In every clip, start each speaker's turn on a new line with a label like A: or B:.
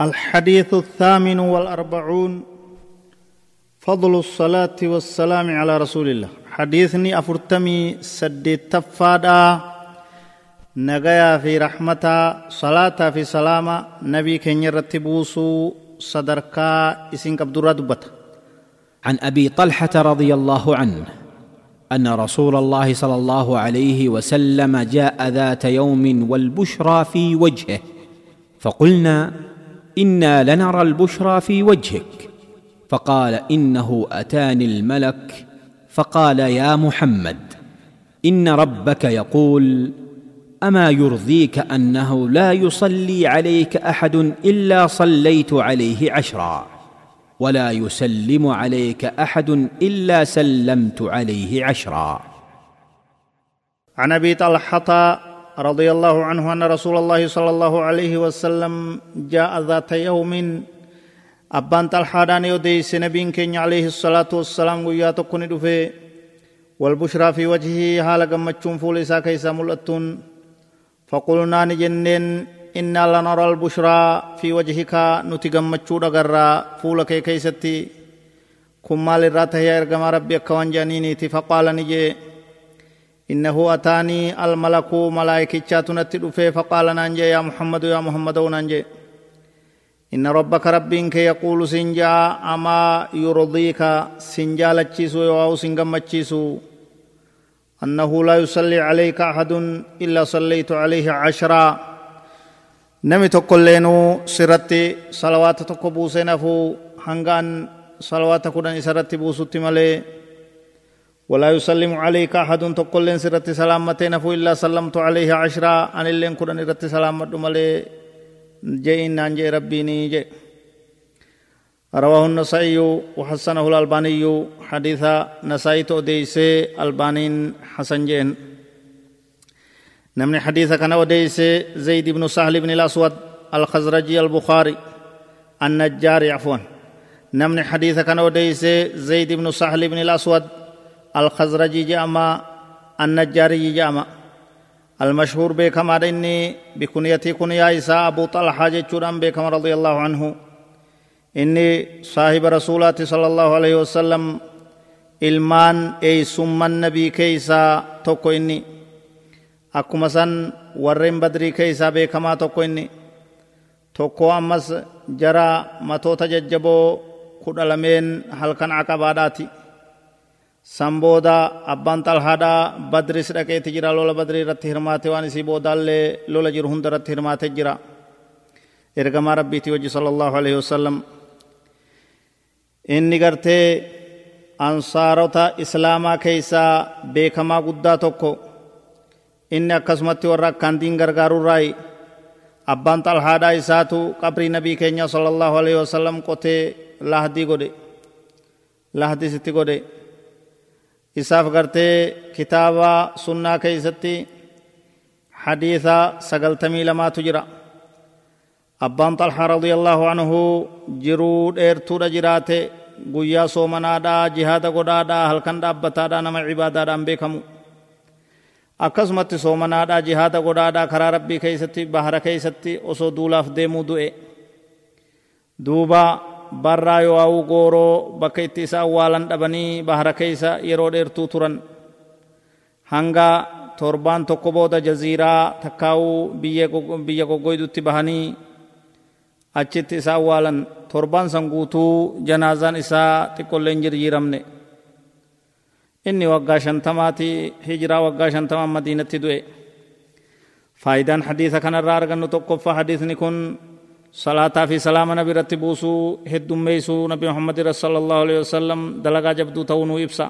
A: الحديث الثامن والأربعون فضل الصلاة والسلام على رسول الله. حديثني أفرتمي سدي تفادا نغيا في رحمة صلاة في سلامة نبي كن يرتبوسو صدركا كبدورا دبت.
B: عن أبي طلحة رضي الله عنه أن رسول الله صلى الله عليه وسلم جاء ذات يوم والبشرى في وجهه فقلنا إنا لنرى البشرى في وجهك. فقال إنه أتاني الملك. فقال يا محمد إن ربك يقول أما يرضيك أنه لا يصلي عليك أحد إلا صليت عليه عشرا ولا يسلم عليك أحد إلا سلمت عليه عشرا.
A: عن أبي طلحة رضي الله عنه أن رسول الله صلى الله عليه وسلم جاء ذات يوم أبان تلحادان يديس نبين كين عليه الصلاة والسلام ويا تكون دفه والبشرى في وجهه حال قمتشون فوليسا كيسا ملأتون فقلنا نجنن إنا لنرى البشرى في وجهك نتي قمتشو دقرى فولك كيستي كمال الراتة يا إرقم ربي أكوان جانينيتي فقال نجي إنه أتاني الملك ملائكة نتي دفه فقال نانجي يا محمد يا محمد نانجي إن ربك ربك يقول سنجا أما يرضيك سنجا لتشيسو يواو سنجم متشيسو. أنه لا يصلي عليك أحد إلا صليت عليه عشرا. نمي تقلينو سرتي صلوات تقبوسين هنغان صلوات كودن سرتي بوسوتي ملي ولا يسلم عليك أحد تقول سرت سلامتين فو إلا سلمت عليه عشرة أن اللين كرن رت سلامت ملي جئين نانجي ربيني جي رواه النسائي وحسنه الألباني حديث نسائي توديس ألبانين حسن جين نمني حديث كان وديس زيد بن سهل بن الأسود الخزرجي البخاري. النجاري عفوا. نمني حديث كان وديس زيد بن سهل بن الأسود الخزرجي جاما النجاري جاما المشهور بكما إني بكنيتي كنيا إساء أبو طلحة جتشوران بكما رضي الله عنه إني صاحب رسولات صلى الله عليه وسلم ilmaan eeysumman nabii keeysaa tokko inni akkuma san warreen badrii keeysaa beekamaa tokko inni tokko ammas jara matoota jajjaboo kudha lameen halkan aqabaadhaati san booda abbaan xalhaadhaa badris dhaqeeti jira lola badrii irratti hirmaate waan isii boodaallee lola jiru hunda irratti hirmaate jira ergamaa rabbiitii wajji sala allahu alaihi wasallam inni gartee ansaarota islaamaa keeysaa beekamaa guddaa tokko inni akkasumatti warra akkaan diin gargaarurraayi abbaan xalhaadhaa isaatu qabrii nabii keenya sala allahu alaihi wasallam qotee lahdii godhe lahdii sitti godhe isaaf gartee kitaaba sunnaa keeysatti hadiisa sagaltamii lamaatu jira abbaan xalhaa radiyallaahu anhu jiruu dheertuudha jiraate guyyaa soomanaadhaa jihaada godhaadhaa halkan dhaabbataadhaa nama cibaadaadhaan beekamu akkasumatti soomanaadhaa jihaada godhaadhaa karaa rabbii keeysatti bahara keeysatti osoo duulaaf deemuu du'e duuba barraa yoo hawuu gooroo bakka itti isa awwaalan dhabanii bahara keeysa yeroo dheertuu turan hanga torbaan tokko booda jaziiraa takkaa'uu biyya goggoydutti bahanii achitti isa awwaalan torbaan san guutuu janaazaan isaa xiqqolleen jirjiiramne inni waggaa shantamaati hijiraa waggaa shantamaan madiinatti du'e faayidaan hadiisa kanarraa argannu tokkoffaa hadiisni kun صلاة في سلام نبي رتبوسو هدوم ميسو نبي محمد صلى الله عليه وسلم دلقا جبدو تونو إبسا.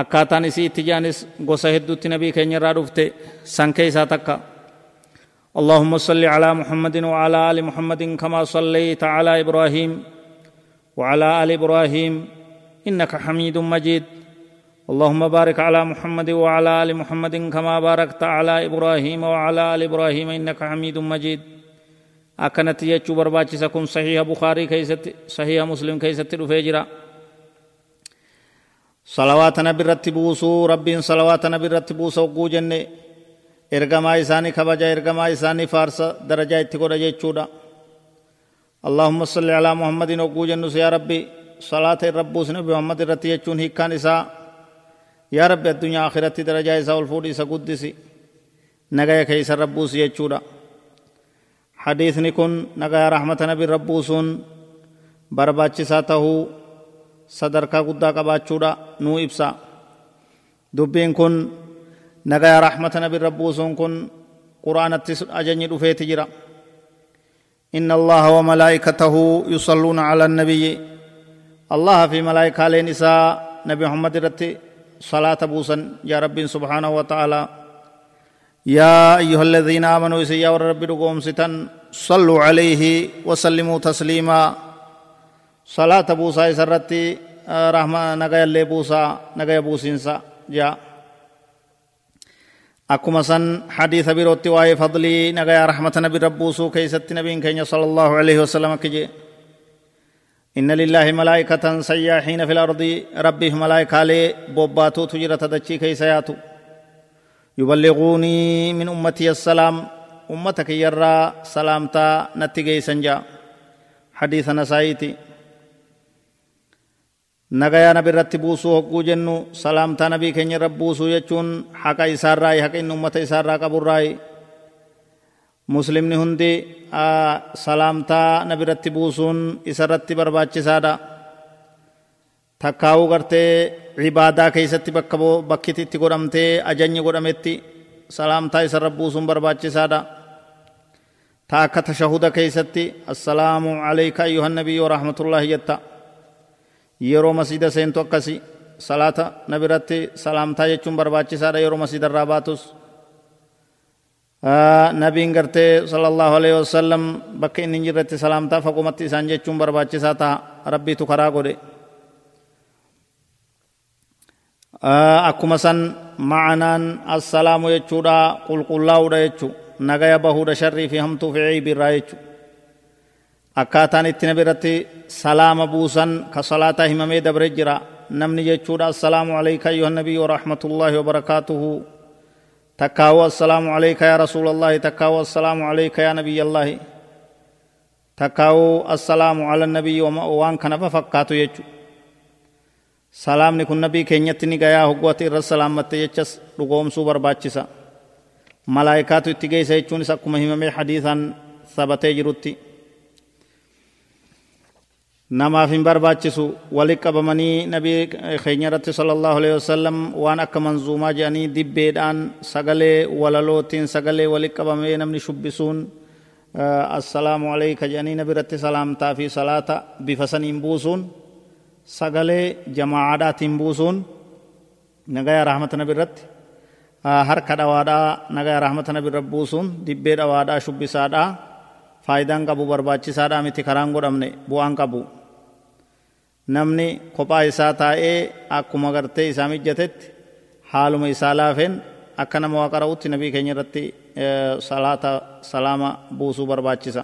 A: akkaataan isii itti jaanis gosa hedduutti nabii keenya irraa dhufte san keeysaa takka اللهم صل على محمد وعلى آل محمد كما صليت على إبراهيم وعلى آل إبراهيم إنك حميد مجيد. اللهم بارك على محمد وعلى آل محمد كما باركت على إبراهيم وعلى آل إبراهيم إنك حميد مجيد. Akkanatti jechuu barbaachisa kun sahiha bukaarii keeysatti sahiha muslim keeysatti dhufee jira salawaata nabi irratti buusuu rabbiin salawaata nabi irratti buusa hogguu jenne ergamaa isaanii kabaja ergamaa isaanii faarsa darajaa itti godha jechuudha اللهم صل على محمد وقو جنس يا ربي صلاة الربوس نبي محمد رتي يجون هيكان إساء يا ربي الدنيا آخرة درجة إساء والفود إساء قدسي نغايا كيس الربوس يجودا حديثني كن نغايا رحمة نبي الربوسون barbaachisaa tahuu sadarkaa guddaa qabaachuudha nuu ibsa dubbiin kun nagaya rahmata nabirra buusuun kun qur'aanattis ajajni dhufeeti jira إن الله وملائكته يصلون على النبي الله في ملائكة لنساء نبي محمد رتي صلاة بوسا يا رب سبحانه وتعالى يا أيها الذين آمنوا يا رب رقوم ستن صلوا عليه وسلموا تسليما. صلاة بوسا سرتي رحمة نغايا اللي بوسا نغايا بوسينسا. جاء أكما سن حديث بروتي وآي فضلي نغايا رحمة نبي ربوسو كيست نبي كينيا صلى الله عليه وسلم كجي. إن لله ملائكة سياحين في الأرض ربه ملائكة لي بوباتو تجرى تدچي كيسياتو. يبلغوني من أمتي السلام أمتك يرى سلامتا نتيجي سنجا حديث نسايتي nagayaa nabi irratti buusuu hogguu jennu salaamtaa nabii keenya irra buusuu jechuun haqa isaarraa haqa inni ummata isaarraa qaburraa muslimni hundi salaamtaa nabi irratti buusuun isarratti barbaachisaadha takkaa'uu gartee cibaadaa keessatti bakka bakkiti itti godhamtee ajajni godhametti salaamtaa isarra buusuun barbaachisaadha ta akka tashahuda keessatti assalaamu alayka ayyuhan nabiyyu rahmatullaahi jetta yeroo masjida seentu akkasi salaata nabiratti salaamtaa jechuun barbaachisaadha yeroo masjida irraa baatus nabiin gartee sallallahu alaihi wasallam bakka inni hin jirretti salaamtaa fagumatti isaan jechuun barbaachisaa ta'a rabbiitu karaa godhe akkuma san ma'anaan assalaamu jechuudha qulqullaa'uudha jechuu nagaya bahuudha sharrii fi hamtuu fi ciibirraa jechuu akkaataan itti nabi irratti salaama buusan ka salaataa himamee dabre jira namni jechuudha assalaamu alayka ayyuha nabiyyu warahmatullaahi wabarakaatuhu takkaawu assalaamu alayka yaa rasuulallaahi takkaawu assalaamu alayka yaa nabiyyallaahi takkaawu assalaamu ala nabiyyi waan kanafa fakkaatu jechu salaamni kun nabii keenyatti ni gayaa hoggoote irra salaamatte jechas dhugoomsuu barbaachisa malaayikaatu itti geessa jechuunis akkuma himamee hadiisaan sabatee jirutti namaaf hin barbaachisu walit qabamanii nabii keenya irratti sala allahu alehi wasalam waan akka manzuumaa jedhanii dibbeedhaan sagalee walalootiin sagalee walit qabamee namni shubbisuun assalaamu alayka jedhanii nabi irratti salaamtaa fi salaata bifa saniin buusuun sagalee jamaa'aadhaatiin buusuun nagaya rahmata nabi irratti harka dhawaadhaa nagaya rahmata nabi irra buusuun dibbee dhawaadhaa shubbisaadhaa faayidaan qabu barbaachisaadhaa miti karaan godhamne bu'aan qabu namni kophaa isaa taa'ee akkuma gartee isaa mijjatetti haaluma isaa laafeen akka nama waa qara'utti nabii keenya irratti salaata salaama buusuu barbaachisa